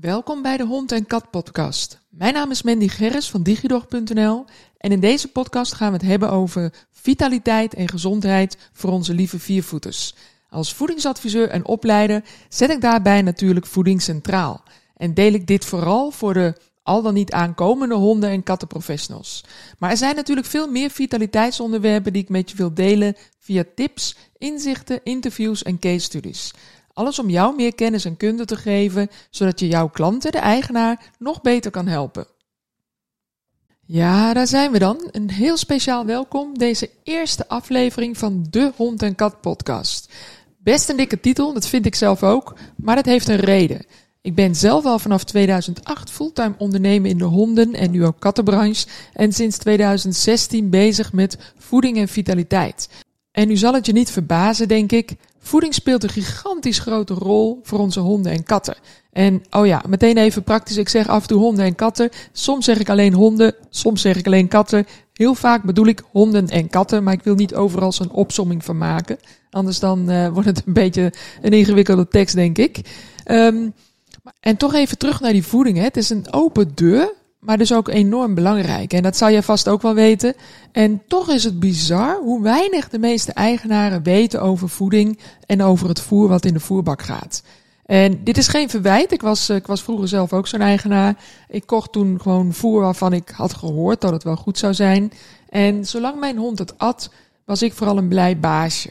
Welkom bij de Hond en Kat podcast. Mijn naam is Mandy Gerris van digidog.nl en in deze podcast gaan we het hebben over vitaliteit en gezondheid voor onze lieve viervoeters. Als voedingsadviseur en opleider zet ik daarbij natuurlijk voeding centraal en deel ik dit vooral voor de al dan niet aankomende honden- en kattenprofessionals. Maar er zijn natuurlijk veel meer vitaliteitsonderwerpen die ik met je wil delen via tips, inzichten, interviews en case studies. Alles om jou meer kennis en kunde te geven, zodat je jouw klanten, de eigenaar, nog beter kan helpen. Ja, daar zijn we dan. Een heel speciaal welkom. Deze eerste aflevering van de Hond en Kat podcast. Best een dikke titel, dat vind ik zelf ook, maar dat heeft een reden. Ik ben zelf al vanaf 2008 fulltime ondernemer in de honden- en nu ook kattenbranche en sinds 2016 bezig met voeding en vitaliteit. En nu zal het je niet verbazen, denk ik. Voeding speelt een gigantisch grote rol voor onze honden en katten. En oh ja, meteen even praktisch. Ik zeg af en toe honden en katten. Soms zeg ik alleen honden, soms zeg ik alleen katten. Heel vaak bedoel ik honden en katten, maar ik wil niet overal zo'n opsomming van maken. Anders dan uh, wordt het een beetje een ingewikkelde tekst, denk ik. Um, en toch even terug naar die voeding. Hè. Het is een open deur maar dus ook enorm belangrijk. En dat zal je vast ook wel weten. En toch is het bizar hoe weinig de meeste eigenaren weten over voeding en over het voer wat in de voerbak gaat. En dit is geen verwijt. Ik was, ik was vroeger zelf ook zo'n eigenaar. Ik kocht toen gewoon voer waarvan ik had gehoord dat het wel goed zou zijn. En zolang mijn hond het at, was ik vooral een blij baasje.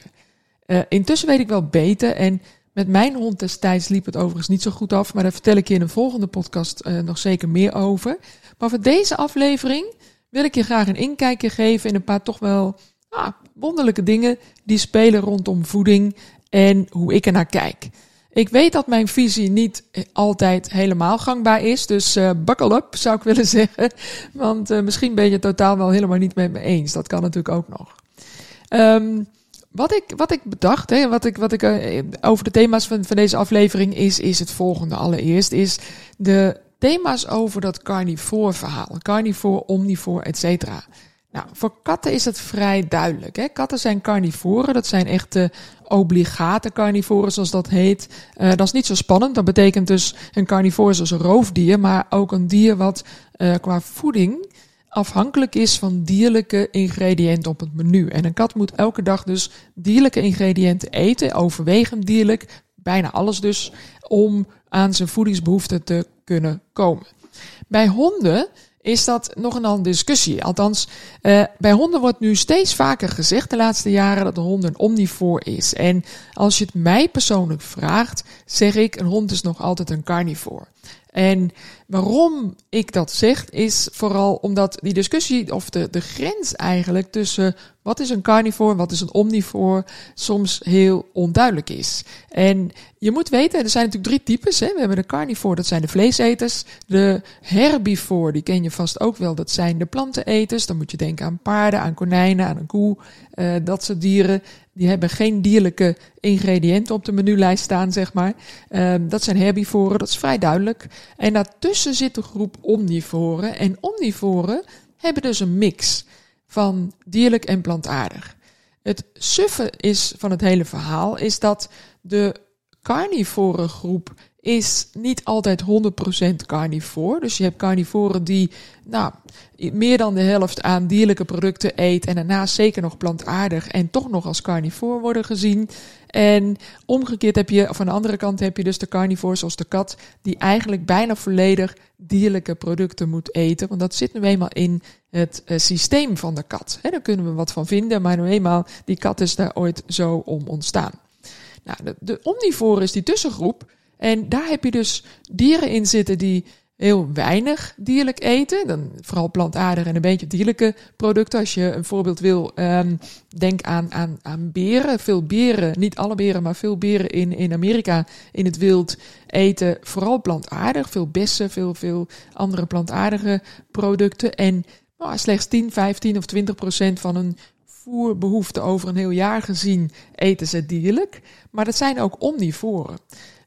Uh, intussen weet ik wel beter en met mijn hond destijds liep het overigens niet zo goed af, maar daar vertel ik je in een volgende podcast uh, nog zeker meer over. Maar voor deze aflevering wil ik je graag een inkijkje geven in een paar toch wel ah, wonderlijke dingen die spelen rondom voeding en hoe ik er naar kijk. Ik weet dat mijn visie niet altijd helemaal gangbaar is, dus uh, buckle up zou ik willen zeggen. Want misschien ben je het totaal wel helemaal niet met me eens. Dat kan natuurlijk ook nog. Um, wat ik, wat ik bedacht, hè, wat ik, wat ik uh, over de thema's van, van deze aflevering is, is het volgende. Allereerst is de thema's over dat carnivore verhaal. Carnivore, omnivore, et cetera. Nou, voor katten is het vrij duidelijk. Hè? Katten zijn carnivoren, dat zijn echt obligate carnivoren, zoals dat heet. Uh, dat is niet zo spannend. Dat betekent dus een carnivore is dus een roofdier, maar ook een dier wat uh, qua voeding afhankelijk is van dierlijke ingrediënten op het menu. En een kat moet elke dag dus dierlijke ingrediënten eten, overwegend dierlijk, bijna alles dus, om aan zijn voedingsbehoeften te kunnen komen. Bij honden is dat nog een andere discussie. Althans, uh, bij honden wordt nu steeds vaker gezegd de laatste jaren dat de hond een omnivoor is. En als je het mij persoonlijk vraagt, zeg ik een hond is nog altijd een carnivoor. En waarom ik dat zeg, is vooral omdat die discussie, of de, de grens eigenlijk tussen wat is een carnivore, wat is een omnivoor, soms heel onduidelijk is. En je moet weten, er zijn natuurlijk drie types. Hè. We hebben de carnivore, dat zijn de vleeseters. De herbivore, die ken je vast ook wel, dat zijn de planteneters. Dan moet je denken aan paarden, aan konijnen, aan een koe, uh, dat soort dieren. Die hebben geen dierlijke ingrediënten op de menulijst staan, zeg maar. Um, dat zijn herbivoren, dat is vrij duidelijk. En daartussen zit de groep omnivoren. En omnivoren hebben dus een mix van dierlijk en plantaardig. Het suffe is van het hele verhaal is dat de carnivore groep is niet altijd 100% carnivore. Dus je hebt carnivoren die nou, meer dan de helft aan dierlijke producten eet en daarnaast zeker nog plantaardig en toch nog als carnivore worden gezien. En omgekeerd heb je, of aan de andere kant heb je dus de carnivores zoals de kat, die eigenlijk bijna volledig dierlijke producten moet eten. Want dat zit nu eenmaal in het uh, systeem van de kat. He, daar kunnen we wat van vinden, maar nu eenmaal, die kat is daar ooit zo om ontstaan. Nou, de, de is die tussengroep. En daar heb je dus dieren in zitten die heel weinig dierlijk eten. Dan vooral plantaardig en een beetje dierlijke producten. Als je een voorbeeld wil, um, denk aan, aan, aan beren. Veel beren, niet alle beren, maar veel beren in, in Amerika in het wild eten vooral plantaardig. Veel bessen, veel, veel andere plantaardige producten. En nou, slechts 10, 15 of 20 procent van hun voerbehoefte over een heel jaar gezien eten ze dierlijk. Maar dat zijn ook omnivoren.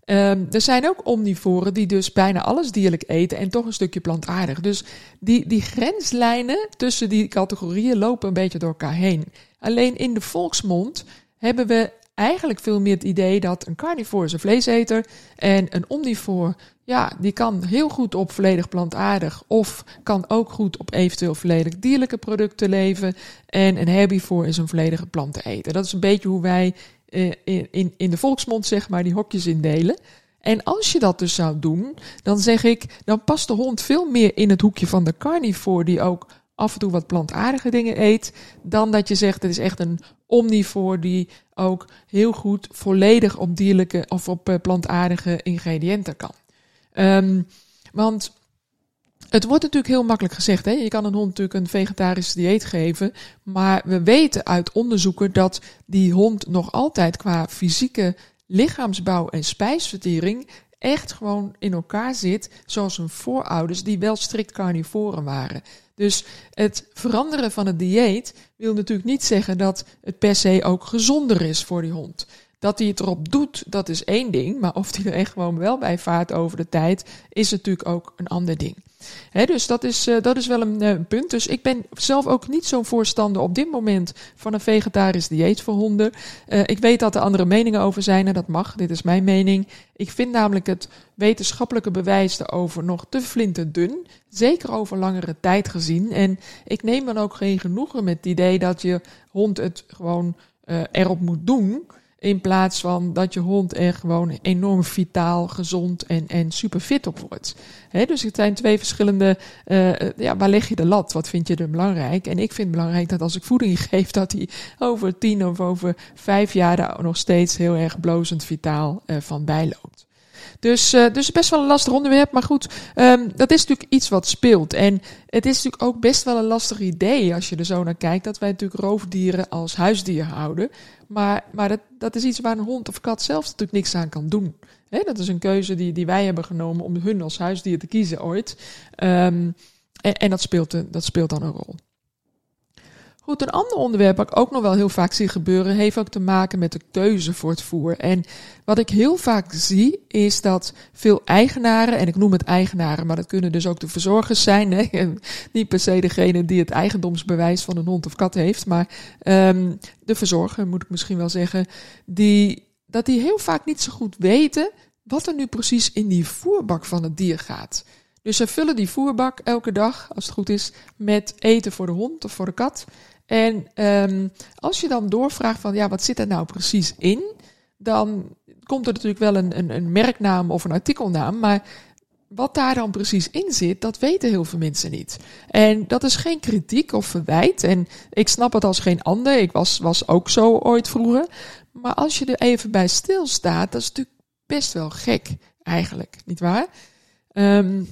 Um, er zijn ook omnivoren die dus bijna alles dierlijk eten en toch een stukje plantaardig. Dus die, die grenslijnen tussen die categorieën lopen een beetje door elkaar heen. Alleen in de volksmond hebben we eigenlijk veel meer het idee dat een carnivore is een vleeseter en een omnivoor, ja, die kan heel goed op volledig plantaardig of kan ook goed op eventueel volledig dierlijke producten leven. En een herbivore is een volledige planteneter. Dat is een beetje hoe wij eh, in, in de volksmond zeg maar die hokjes indelen. En als je dat dus zou doen, dan zeg ik, dan past de hond veel meer in het hoekje van de carnivore die ook af en toe wat plantaardige dingen eet, dan dat je zegt het is echt een omnivoor die ook heel goed volledig op dierlijke of op eh, plantaardige ingrediënten kan. Um, want het wordt natuurlijk heel makkelijk gezegd. Hè? Je kan een hond natuurlijk een vegetarisch dieet geven. Maar we weten uit onderzoeken dat die hond nog altijd qua fysieke lichaamsbouw en spijsvertering echt gewoon in elkaar zit zoals hun voorouders die wel strikt carnivoren waren. Dus het veranderen van het dieet wil natuurlijk niet zeggen dat het per se ook gezonder is voor die hond. Dat hij het erop doet, dat is één ding. Maar of hij er echt gewoon wel bij vaart over de tijd, is natuurlijk ook een ander ding. Dus dat is, uh, dat is wel een uh, punt. Dus ik ben zelf ook niet zo'n voorstander op dit moment van een vegetarisch dieet voor honden. Uh, ik weet dat er andere meningen over zijn en dat mag. Dit is mijn mening. Ik vind namelijk het wetenschappelijke bewijs erover nog te flinterdun. Zeker over langere tijd gezien. En ik neem dan ook geen genoegen met het idee dat je hond het gewoon erop moet doen. In plaats van dat je hond er gewoon enorm vitaal, gezond en, en super fit op wordt. dus het zijn twee verschillende. Uh, ja, waar leg je de lat? Wat vind je er belangrijk? En ik vind het belangrijk dat als ik voeding geef, dat hij over tien of over vijf jaar nog steeds heel erg blozend vitaal uh, van bijloopt. Dus, uh, dus best wel een lastig onderwerp. Maar goed, um, dat is natuurlijk iets wat speelt. En het is natuurlijk ook best wel een lastig idee als je er zo naar kijkt. Dat wij natuurlijk roofdieren als huisdier houden. Maar, maar dat, dat is iets waar een hond of kat zelf natuurlijk niks aan kan doen. Dat is een keuze die, die wij hebben genomen om hun als huisdier te kiezen ooit. Um, en, en dat, speelt, dat speelt dan een rol. Goed, een ander onderwerp wat ik ook nog wel heel vaak zie gebeuren, heeft ook te maken met de keuze voor het voer. En wat ik heel vaak zie, is dat veel eigenaren, en ik noem het eigenaren, maar dat kunnen dus ook de verzorgers zijn, hè? niet per se degene die het eigendomsbewijs van een hond of kat heeft, maar um, de verzorger, moet ik misschien wel zeggen, die, dat die heel vaak niet zo goed weten wat er nu precies in die voerbak van het dier gaat. Dus ze vullen die voerbak elke dag, als het goed is, met eten voor de hond of voor de kat. En um, als je dan doorvraagt van ja, wat zit er nou precies in? Dan komt er natuurlijk wel een, een, een merknaam of een artikelnaam. Maar wat daar dan precies in zit, dat weten heel veel mensen niet. En dat is geen kritiek of verwijt. En ik snap het als geen ander. Ik was, was ook zo ooit vroeger. Maar als je er even bij stilstaat, dat is natuurlijk best wel gek, eigenlijk, niet waar? Um,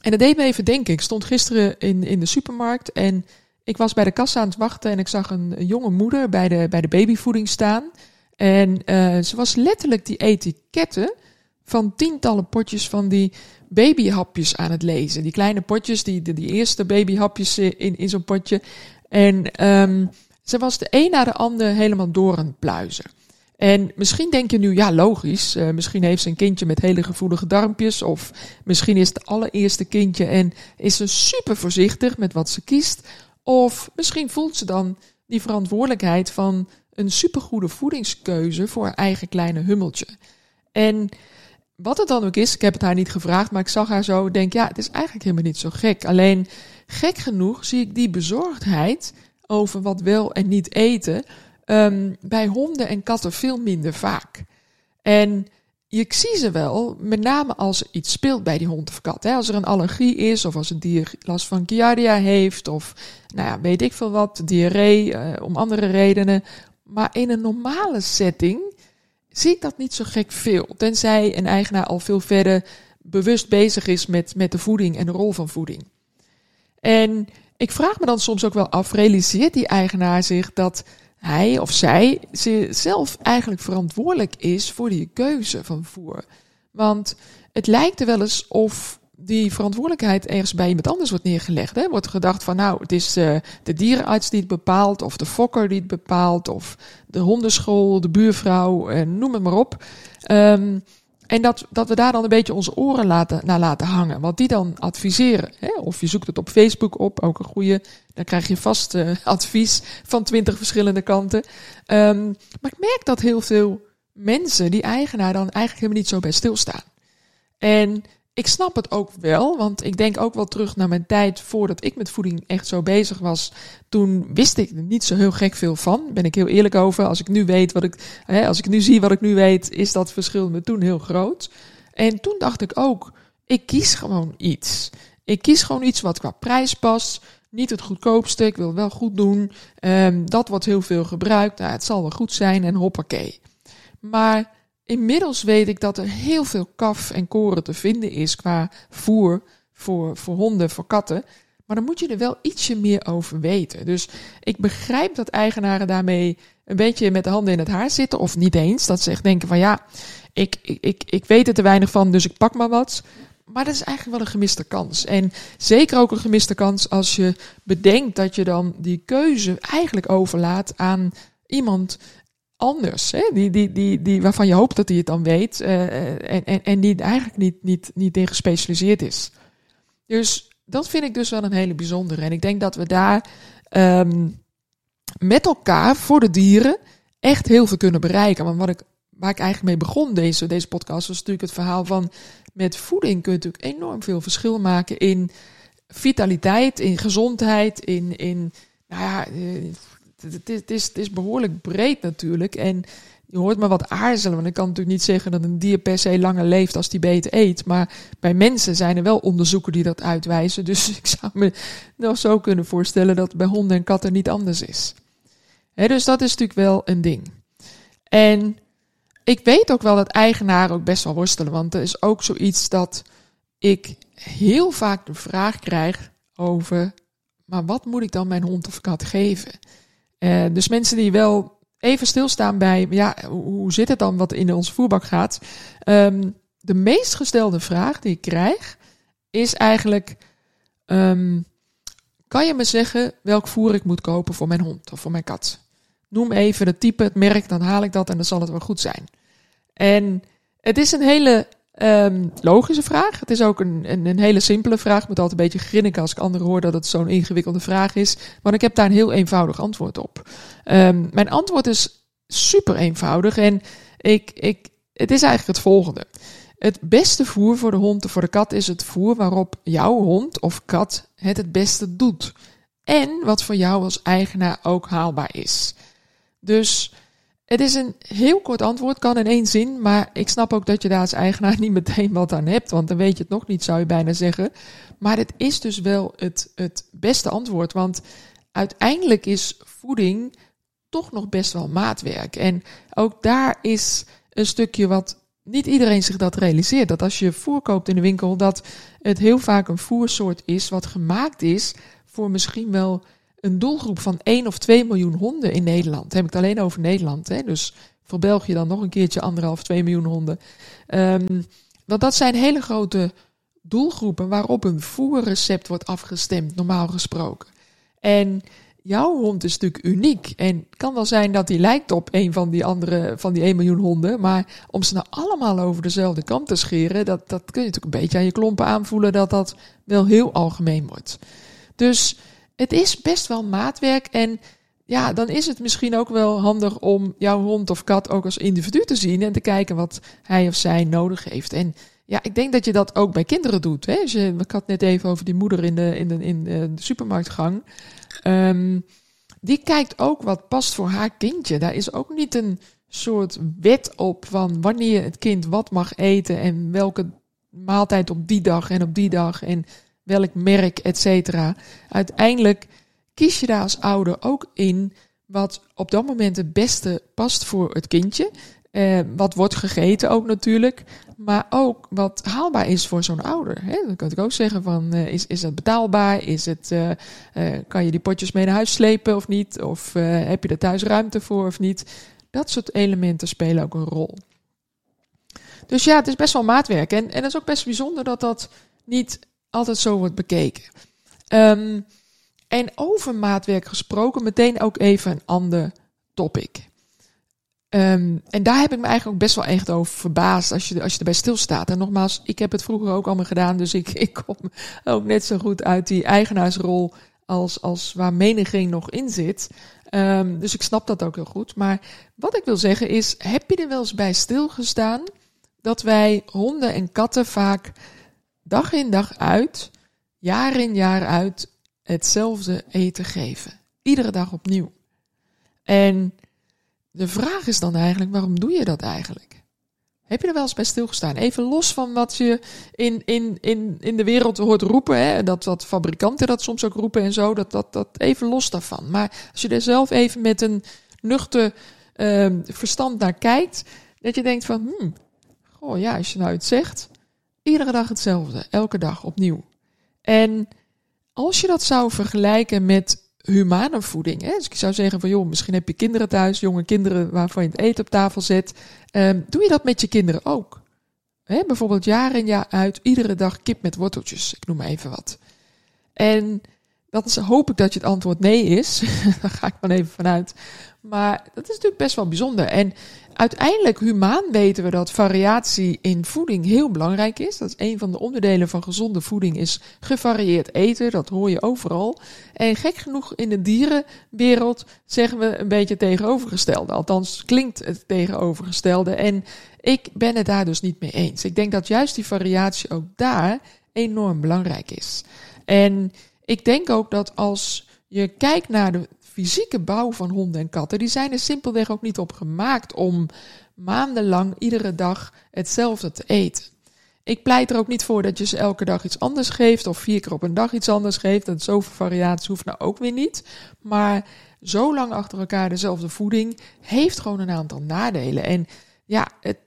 en dat deed me even denken. Ik stond gisteren in, in de supermarkt en ik was bij de kassa aan het wachten en ik zag een, jonge moeder bij de, bij de babyvoeding staan. En uh, ze was letterlijk die etiketten van tientallen potjes van die babyhapjes aan het lezen. Die kleine potjes, die, die, die eerste babyhapjes in, in zo'n potje. En um, ze was de een na de ander helemaal door aan het pluizen. En misschien denk je nu, ja, logisch. Uh, misschien heeft ze een kindje met hele gevoelige darmpjes. Of misschien is het allereerste kindje en is ze super voorzichtig met wat ze kiest. Of misschien voelt ze dan die verantwoordelijkheid van een supergoede voedingskeuze voor haar eigen kleine hummeltje. En wat het dan ook is, ik heb het haar niet gevraagd, maar ik zag haar zo, denk ja, het is eigenlijk helemaal niet zo gek. Alleen gek genoeg zie ik die bezorgdheid over wat wel en niet eten um, bij honden en katten veel minder vaak. En je zie ze wel, met name als er iets speelt bij die hond of kat. Hè. Als er een allergie is, of als het dier last van giardia heeft, of nou ja, weet ik veel wat, diarree, uh, om andere redenen. Maar in een normale setting zie ik dat niet zo gek veel. Tenzij een eigenaar al veel verder bewust bezig is met, met de voeding en de rol van voeding. En ik vraag me dan soms ook wel af, realiseert die eigenaar zich dat hij of zij zelf eigenlijk verantwoordelijk is voor die keuze van voer. Want het lijkt er wel eens of die verantwoordelijkheid ergens bij iemand anders wordt neergelegd. Hè? Wordt gedacht van nou, het is uh, de dierenarts die het bepaalt, of de fokker die het bepaalt, of de hondenschool, de buurvrouw, uh, noem het maar op. Um, en dat, dat we daar dan een beetje onze oren laten, naar laten hangen. Wat die dan adviseren. Hè? Of je zoekt het op Facebook op, ook een goede. Dan krijg je vast uh, advies van twintig verschillende kanten. Um, maar ik merk dat heel veel mensen, die eigenaar, dan eigenlijk helemaal niet zo bij stilstaan. En ik snap het ook wel, want ik denk ook wel terug naar mijn tijd voordat ik met voeding echt zo bezig was. Toen wist ik er niet zo heel gek veel van. Ben ik heel eerlijk over. Als ik nu weet wat ik, hè, als ik nu zie wat ik nu weet, is dat verschil me toen heel groot. En toen dacht ik ook, ik kies gewoon iets. Ik kies gewoon iets wat qua prijs past. Niet het goedkoopste, ik wil wel goed doen. Um, dat wordt heel veel gebruikt. Nou, het zal wel goed zijn en hoppakee. Maar Inmiddels weet ik dat er heel veel kaf en koren te vinden is qua voer voor, voor honden, voor katten. Maar dan moet je er wel ietsje meer over weten. Dus ik begrijp dat eigenaren daarmee een beetje met de handen in het haar zitten. Of niet eens. Dat ze echt denken van ja, ik, ik, ik, ik weet er te weinig van, dus ik pak maar wat. Maar dat is eigenlijk wel een gemiste kans. En zeker ook een gemiste kans als je bedenkt dat je dan die keuze eigenlijk overlaat aan iemand anders. Hè? Die, die, die, die, waarvan je hoopt dat hij het dan weet. Uh, en, en, en die eigenlijk niet, niet, niet in gespecialiseerd is. Dus dat vind ik dus wel een hele bijzondere. En ik denk dat we daar um, met elkaar voor de dieren echt heel veel kunnen bereiken. Want wat ik, waar ik eigenlijk mee begon, deze, deze podcast, was natuurlijk het verhaal van met voeding kun je natuurlijk enorm veel verschil maken in vitaliteit, in gezondheid, in, in nou ja, eh, het, is, het, is, het is behoorlijk breed natuurlijk. En je hoort me wat aarzelen. Want ik kan natuurlijk niet zeggen dat een dier per se langer leeft als die beter eet. Maar bij mensen zijn er wel onderzoeken die dat uitwijzen. Dus ik zou me nog zo kunnen voorstellen dat bij honden en katten niet anders is. dus dat is natuurlijk wel een ding. En ik weet ook wel dat eigenaren ook best wel worstelen. Want er is ook zoiets dat ik heel vaak de vraag krijg over. Maar wat moet ik dan mijn hond of kat geven? Uh, dus mensen die wel even stilstaan bij, ja, hoe zit het dan wat in onze voerbak gaat? Um, de meest gestelde vraag die ik krijg is eigenlijk, um, kan je me zeggen welk voer ik moet kopen voor mijn hond of voor mijn kat? Noem even het type, het merk, dan haal ik dat en dan zal het wel goed zijn. En het is een hele Um, logische vraag. Het is ook een, een, een, hele simpele vraag. Ik moet altijd een beetje grinniken als ik anderen hoor dat het zo'n ingewikkelde vraag is. Want ik heb daar een heel eenvoudig antwoord op. Um, mijn antwoord is super eenvoudig en ik, ik, het is eigenlijk het volgende. Het beste voer voor de hond of voor de kat is het voer waarop jouw hond of kat het het beste doet. En wat voor jou als eigenaar ook haalbaar is. Dus het is een heel kort antwoord, kan in één zin, maar ik snap ook dat je daar als eigenaar niet meteen wat aan hebt, want dan weet je het nog niet, zou je bijna zeggen. Maar het is dus wel het, het beste antwoord, want uiteindelijk is voeding toch nog best wel maatwerk. En ook daar is een stukje wat niet iedereen zich dat realiseert. Dat als je voer koopt in de winkel, dat het heel vaak een voersoort is wat gemaakt is voor misschien wel een doelgroep van 1 of 2 miljoen honden in Nederland. Dan heb ik het alleen over Nederland. Hè? Dus voor België dan nog een keertje anderhalf, 2 miljoen honden. Um, want dat zijn hele grote doelgroepen waarop een voerrecept wordt afgestemd, normaal gesproken. En jouw hond is natuurlijk uniek. En het kan wel zijn dat die lijkt op een van die andere, van die 1 miljoen honden. Maar om ze nou allemaal over dezelfde kant te scheren, dat, dat kun je natuurlijk een beetje aan je klompen aanvoelen dat dat wel heel algemeen wordt. Dus het is best wel maatwerk. En ja, dan is het misschien ook wel handig om jouw hond of kat ook als individu te zien en te kijken wat hij of zij nodig heeft. En ja, ik denk dat je dat ook bij kinderen doet. Hè? Je, ik had net even over die moeder in de, in de, in de supermarktgang. Um, die kijkt ook wat past voor haar kindje. Daar is ook niet een soort wet op van wanneer het kind wat mag eten en welke maaltijd op die dag en op die dag. En welk merk, et cetera. Uiteindelijk kies je daar als ouder ook in wat op dat moment het beste past voor het kindje. Eh, wat wordt gegeten ook natuurlijk. Maar ook wat haalbaar is voor zo'n ouder. Hè? Dan kan ik ook zeggen van, uh, is, is dat betaalbaar? Is het, uh, uh, kan je die potjes mee naar huis slepen of niet? Of heb je er thuis ruimte voor of niet? Dat soort elementen spelen ook een rol. Dus ja, het is best wel maatwerk. En, en dat is ook best bijzonder dat dat niet altijd zo wordt bekeken. Um, en over maatwerk gesproken, meteen ook even een ander topic. Um, en daar heb ik me eigenlijk ook best wel echt over verbaasd als je, als je erbij stilstaat. En nogmaals, ik heb het vroeger ook allemaal gedaan, dus ik, ik kom ook net zo goed uit die eigenaarsrol als, als waar meniging nog in zit. Um, dus ik snap dat ook heel goed. Maar wat ik wil zeggen is, heb je er wel eens bij stilgestaan dat wij honden en katten vaak dag in dag uit, jaar in jaar uit, hetzelfde eten geven? Iedere dag opnieuw. En de vraag is dan eigenlijk, waarom doe je dat eigenlijk? Heb je er wel eens bij stilgestaan? Even los van wat je in, in, in, in de wereld hoort roepen. Hè? Dat, dat fabrikanten dat soms ook roepen en zo. Dat, dat, dat even los daarvan. Maar als je er zelf even met een nuchter uh, verstand naar kijkt. Dat je denkt van, hmm, goh ja, als je nou het zegt. Iedere dag hetzelfde. Elke dag opnieuw. En als je dat zou vergelijken met humane voeding. Hè? Dus ik zou zeggen van joh, misschien heb je kinderen thuis, jonge kinderen waarvan je het eten op tafel zet. Um, doe je dat met je kinderen ook? Hè? Bijvoorbeeld jaar in jaar uit, iedere dag kip met worteltjes. Ik noem maar even wat. En dan hoop ik dat je het antwoord nee is. Daar ga ik dan even vanuit. Maar dat is natuurlijk best wel bijzonder. En uiteindelijk, humaan weten we dat variatie in voeding heel belangrijk is. Dat is een van de onderdelen van gezonde voeding, is gevarieerd eten. Dat hoor je overal. En gek genoeg in de dierenwereld zeggen we een beetje tegenovergestelde. Althans, klinkt het tegenovergestelde. En ik ben het daar dus niet mee eens. Ik denk dat juist die variatie ook daar enorm belangrijk is. En ik denk ook dat als je kijkt naar de fysieke bouw van honden en katten, die zijn er simpelweg ook niet op gemaakt om maandenlang iedere dag hetzelfde te eten. Ik pleit er ook niet voor dat je ze elke dag iets anders geeft of vier keer op een dag iets anders geeft. Dat zoveel variatie hoeft nou ook weer niet. Maar zo lang achter elkaar dezelfde voeding heeft gewoon een aantal nadelen. En ja, het,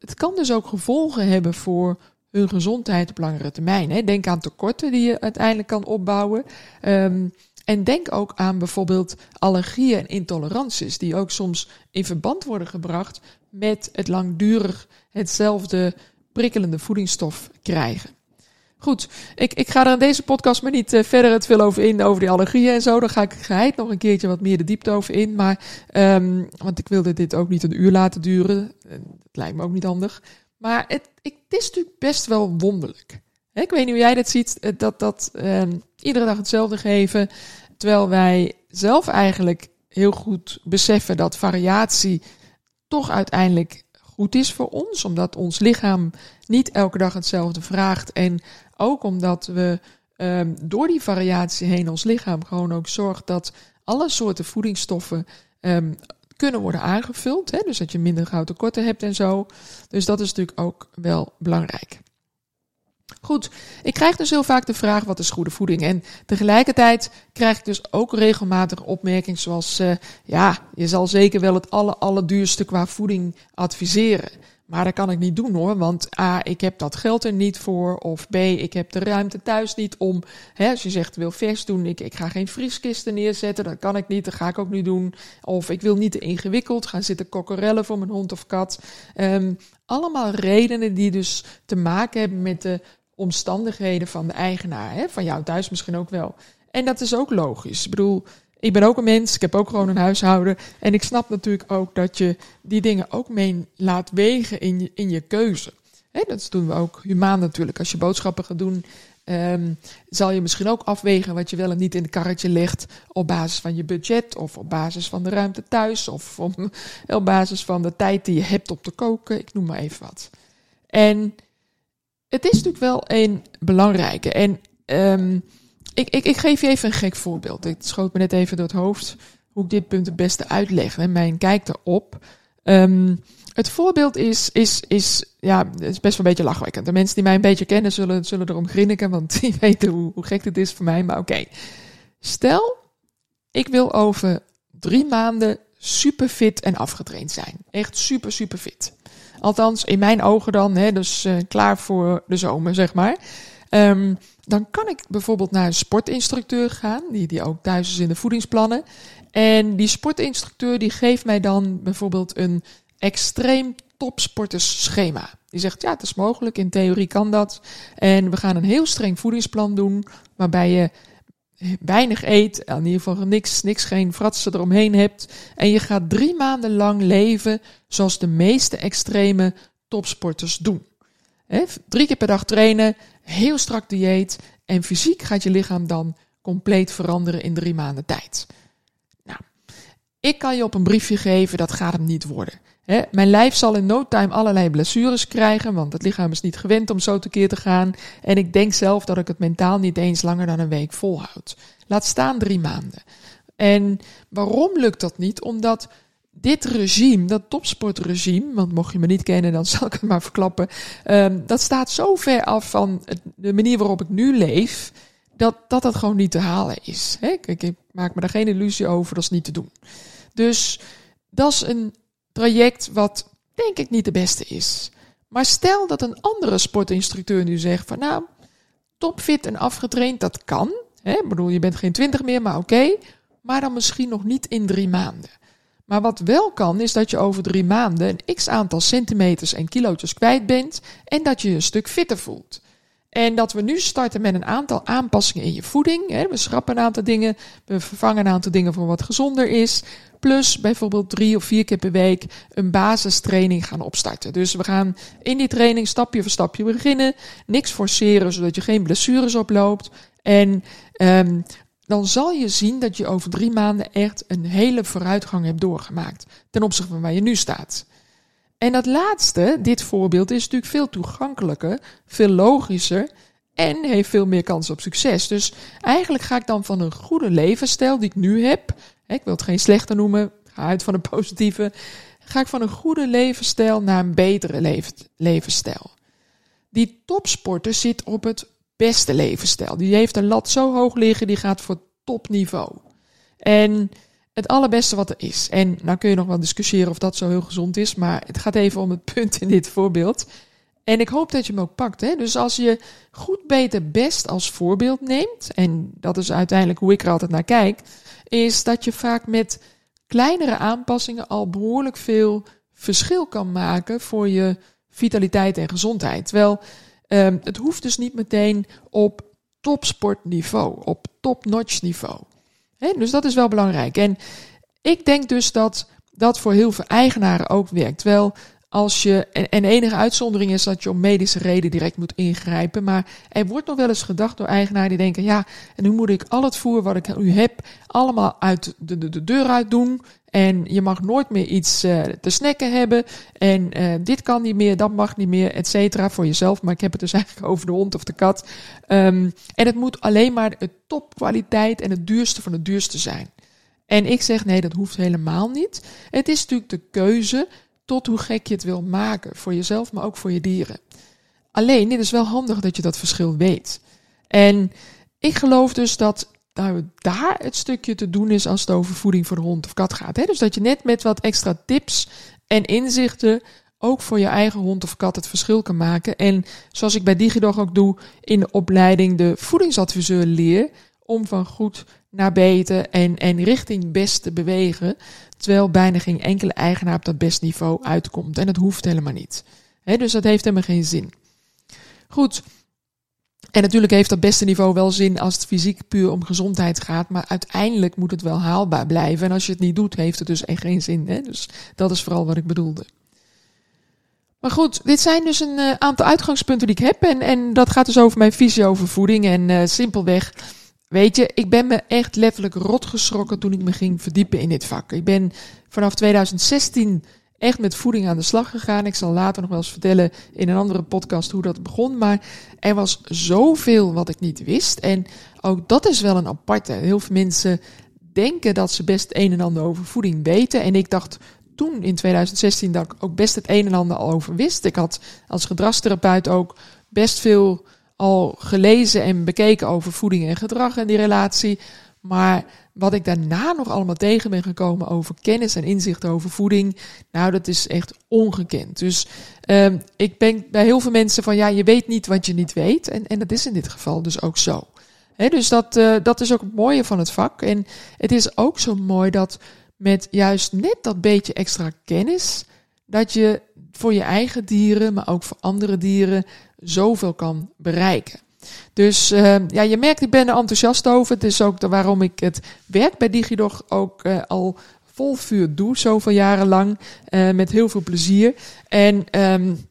het kan dus ook gevolgen hebben voor hun gezondheid op langere termijn. Denk aan tekorten die je uiteindelijk kan opbouwen. Um, en denk ook aan bijvoorbeeld allergieën en intoleranties, die ook soms in verband worden gebracht met het langdurig hetzelfde prikkelende voedingsstof krijgen. Goed, ik, ik ga er in deze podcast maar niet uh, verder het veel over in, over die allergieën en zo. Dan ga ik geheid nog een keertje wat meer de diepte over in. Maar, um, want ik wilde dit ook niet een uur laten duren. Dat lijkt me ook niet handig. Maar het, het is natuurlijk best wel wonderlijk. Ik weet niet hoe jij dat ziet, eh, dat, dat um, iedere dag hetzelfde geven. Terwijl wij zelf eigenlijk heel goed beseffen dat variatie toch uiteindelijk goed is voor ons. Omdat ons lichaam niet elke dag hetzelfde vraagt. En ook omdat we um, door die variatie heen ons lichaam gewoon ook zorgt dat alle soorten voedingsstoffen um, kunnen worden aangevuld. Hè? Dus dat je minder gauw tekorten hebt en zo. Dus dat is natuurlijk ook wel belangrijk. Goed, ik krijg dus heel vaak de vraag wat is goede voeding? En tegelijkertijd krijg ik dus ook regelmatig opmerkingen zoals, uh, ja, je zal zeker wel het aller, allerduurste qua voeding adviseren. Maar dat kan ik niet doen hoor, want A, ik heb dat geld er niet voor. Of B, ik heb de ruimte thuis niet om. Hè, als je zegt, wil vers doen, ik, ik ga geen vrieskisten neerzetten. Dat kan ik niet, dat ga ik ook niet doen. Of ik wil niet te ingewikkeld gaan zitten kokkerellen voor mijn hond of kat. Um, allemaal redenen die dus te maken hebben met de omstandigheden van de eigenaar. Hè? Van jou thuis misschien ook wel. En dat is ook logisch. Ik bedoel, ik ben ook een mens, ik heb ook gewoon een huishouden. En ik snap natuurlijk ook dat je die dingen ook mee laat wegen in je, in je keuze. Hè, dat doen we ook humaan natuurlijk. Als je boodschappen gaat doen, um, zal je misschien ook afwegen wat je wel en niet in het karretje legt. Op basis van je budget, of op basis van de ruimte thuis, of op basis van de tijd die je hebt om te koken. Ik noem maar even wat. En het is natuurlijk wel een belangrijke. En um, ik, ik, ik geef je even een gek voorbeeld. Het schoot me net even door het hoofd hoe ik dit punt het beste uitleg. En mijn kijk erop. Um, het voorbeeld is, is, is, ja, is best wel een beetje lachwekkend. De mensen die mij een beetje kennen zullen, zullen erom grinniken, want die weten hoe, hoe gek het is voor mij. Maar oké, stel, ik wil over drie maanden super fit en afgetraind zijn. Echt super, super fit. Althans, in mijn ogen dan, hè, dus uh, klaar voor de zomer, zeg maar. Um, dan kan ik bijvoorbeeld naar een sportinstructeur gaan, die, die ook thuis is in de voedingsplannen. En die sportinstructeur die geeft mij dan bijvoorbeeld een extreem topsportersschema. Die zegt, ja, het is mogelijk, in theorie kan dat. En we gaan een heel streng voedingsplan doen, waarbij je weinig eet, in ieder geval niks, niks geen fratsen eromheen hebt. En je gaat drie maanden lang leven zoals de meeste extreme topsporters doen. drie keer per dag trainen, heel strak dieet en fysiek gaat je lichaam dan compleet veranderen in drie maanden tijd. Nou, ik kan je op een briefje geven, dat gaat hem niet worden. Mijn lijf zal in no time allerlei blessures krijgen, want het lichaam is niet gewend om zo tekeer te gaan. En ik denk zelf dat ik het mentaal niet eens langer dan een week volhoud. Laat staan drie maanden. En waarom lukt dat niet? Omdat dit regime, dat topsportregime, want mocht je me niet kennen, dan zal ik het maar verklappen. Um, dat staat zo ver af van de manier waarop ik nu leef, dat dat, dat gewoon niet te halen is. Ik maak me daar geen illusie over, dat is niet te doen. Dus dat is een traject wat denk ik niet de beste is. Maar stel dat een andere sportinstructeur nu zegt van nou, topfit en afgetraind, dat kan. Hè? Ik bedoel, je bent geen twintig meer, maar oké. maar dan misschien nog niet in drie maanden. Maar wat wel kan, is dat je over drie maanden een x aantal centimeters en kilootjes kwijt bent en dat je je een stuk fitter voelt. En dat we nu starten met een aantal aanpassingen in je voeding. We schrappen een aantal dingen, we vervangen een aantal dingen voor wat gezonder is. Plus bijvoorbeeld drie of vier keer per week een basistraining gaan opstarten. Dus we gaan in die training stapje voor stapje beginnen. Niks forceren, zodat je geen blessures oploopt. En um, dan zal je zien dat je over drie maanden echt een hele vooruitgang hebt doorgemaakt. Ten opzichte van waar je nu staat. En dat laatste, dit voorbeeld, is natuurlijk veel toegankelijker, veel logischer en heeft veel meer kans op succes. Dus eigenlijk ga ik dan van een goede levensstijl die ik nu heb, ik wil het geen slechte noemen, ga uit van een positieve, ga ik van een goede levensstijl naar een betere levensstijl. Die topsporter zit op het beste levensstijl. Die heeft een lat zo hoog liggen, die gaat voor topniveau. En het allerbeste wat er is. En nou kun je nog wel discussiëren of dat zo heel gezond is, maar het gaat even om het punt in dit voorbeeld. En ik hoop dat je hem ook pakt. Hè? Dus als je goed, beter, best als voorbeeld neemt, en dat is uiteindelijk hoe ik er altijd naar kijk, is dat je vaak met kleinere aanpassingen al behoorlijk veel verschil kan maken voor je vitaliteit en gezondheid. Terwijl um, het hoeft dus niet meteen op topsportniveau, op top-notch niveau dus dat is wel belangrijk. En ik denk dus dat dat voor heel veel eigenaren ook werkt. Wel, als je, en, en enige uitzondering is dat je om medische reden direct moet ingrijpen. Maar er wordt nog wel eens gedacht door eigenaren die denken: ja, en nu moet ik al het voer wat ik nu heb, allemaal uit de, de, de deur uit doen. En je mag nooit meer iets uh, te snacken hebben. En uh, dit kan niet meer, dat mag niet meer, et cetera, voor jezelf. Maar ik heb het dus eigenlijk over de hond of de kat. Um, en het moet alleen maar de topkwaliteit en het duurste van het duurste zijn. En ik zeg nee, dat hoeft helemaal niet. Het is natuurlijk de keuze tot hoe gek je het wil maken. Voor jezelf, maar ook voor je dieren. Alleen, dit is wel handig dat je dat verschil weet. En ik geloof dus dat nou, daar het stukje te doen is als het over voeding voor de hond of kat gaat. Hè? Dus dat je net met wat extra tips en inzichten ook voor je eigen hond of kat het verschil kan maken. En zoals ik bij DigiDog ook doe, in de opleiding de voedingsadviseur leer om van goed naar beter en, en richting best te bewegen. Terwijl bijna geen enkele eigenaar op dat best niveau uitkomt. En dat hoeft helemaal niet. Dus dat heeft helemaal geen zin. Goed. En natuurlijk heeft dat beste niveau wel zin als het fysiek puur om gezondheid gaat. Maar uiteindelijk moet het wel haalbaar blijven. En als je het niet doet, heeft het dus echt geen zin. Dus dat is vooral wat ik bedoelde. Maar goed, dit zijn dus een uh, aantal uitgangspunten die ik heb. En, en dat gaat dus over mijn visie over voeding. En uh, simpelweg Weet je, ik ben me echt letterlijk rot geschrokken toen ik me ging verdiepen in dit vak. Ik ben vanaf 2016 echt met voeding aan de slag gegaan. Ik zal later nog wel eens vertellen in een andere podcast hoe dat begon. Maar er was zoveel wat ik niet wist. En ook dat is wel een aparte. Heel veel mensen denken dat ze best een en ander over voeding weten. En ik dacht toen in 2016 dat ik ook best het een en ander al over wist. Ik had als gedragstherapeut ook best veel al gelezen en bekeken over voeding en gedrag en die relatie. Maar wat ik daarna nog allemaal tegen ben gekomen over kennis en inzicht over voeding, nou, dat is echt ongekend. Dus uh, ik ben bij heel veel mensen van, ja, je weet niet wat je niet weet. En, en dat is in dit geval dus ook zo. Dus dat, uh, dat is ook het mooie van het vak. En het is ook zo mooi dat met juist net dat beetje extra kennis, dat je voor je eigen dieren, maar ook voor andere dieren, zoveel kan bereiken. Dus uh, ja, je merkt, ik ben er enthousiast over. Het is ook de, waarom ik het werk bij DigiDog ook uh, al vol vuur doe, zoveel jaren lang, uh, met heel veel plezier. En, um,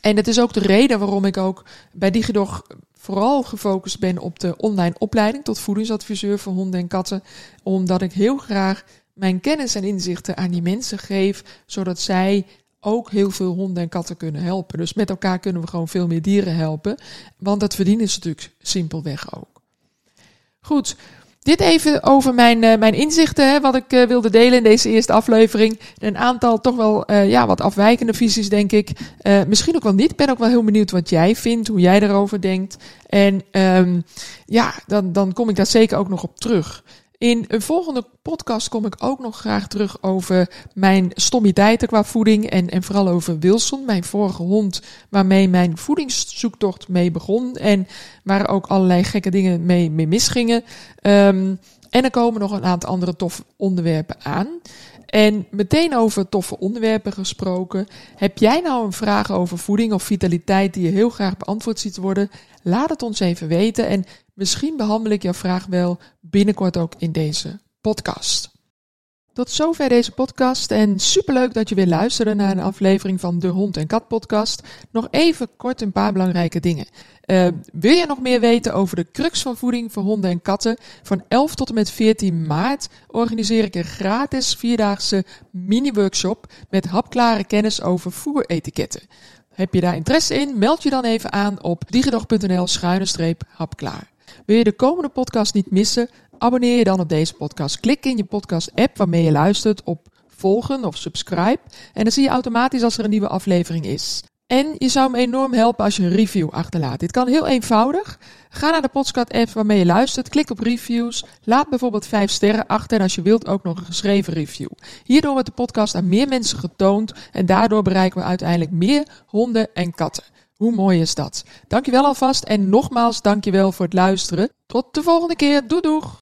en het is ook de reden waarom ik ook bij DigiDog vooral gefocust ben op de online opleiding tot voedingsadviseur voor honden en katten. Omdat ik heel graag mijn kennis en inzichten aan die mensen geef, zodat zij ook heel veel honden en katten kunnen helpen. Dus met elkaar kunnen we gewoon veel meer dieren helpen. Want dat verdienen ze natuurlijk simpelweg ook. Goed, dit even over mijn, uh, mijn inzichten, hè, wat ik uh, wilde delen in deze eerste aflevering. Een aantal toch wel uh, ja, wat afwijkende visies, denk ik. misschien ook wel niet. Ik ben ook wel heel benieuwd wat jij vindt, hoe jij erover denkt. En um, ja, dan, dan kom ik daar zeker ook nog op terug. In een volgende podcast kom ik ook nog graag terug over mijn stommiteiten qua voeding. En, en vooral over Wilson, mijn vorige hond, waarmee mijn voedingszoektocht mee begon. En waar ook allerlei gekke dingen mee, misgingen. Um, en er komen nog een aantal andere toffe onderwerpen aan. En meteen over toffe onderwerpen gesproken. Heb jij nou een vraag over voeding of vitaliteit die je heel graag beantwoord ziet worden? Laat het ons even weten en misschien behandel ik jouw vraag wel binnenkort ook in deze podcast. Tot zover deze podcast en superleuk dat je weer luisterde naar een aflevering van de Hond en Kat podcast. Nog even kort een paar belangrijke dingen. Uh, wil je nog meer weten over de crux van voeding voor honden en katten? Van 11 tot en met 14 maart organiseer ik een gratis vierdaagse mini-workshop met hapklare kennis over voeretiketten. Heb je daar interesse in? Meld je dan even aan op digidog.nl schuine streep hapklaar. Wil je de komende podcast niet missen? Abonneer je dan op deze podcast. Klik in je podcast-app waarmee je luistert op volgen of subscribe. En dan zie je automatisch als er een nieuwe aflevering is. En je zou me enorm helpen als je een review achterlaat. Dit kan heel eenvoudig. Ga naar de podcast-app waarmee je luistert, klik op reviews, laat bijvoorbeeld 5 sterren achter en als je wilt ook nog een geschreven review. Hierdoor wordt de podcast aan meer mensen getoond en daardoor bereiken we uiteindelijk meer honden en katten. Hoe mooi is dat? Dankjewel alvast en nogmaals dankjewel voor het luisteren. Tot de volgende keer. Doei doeg!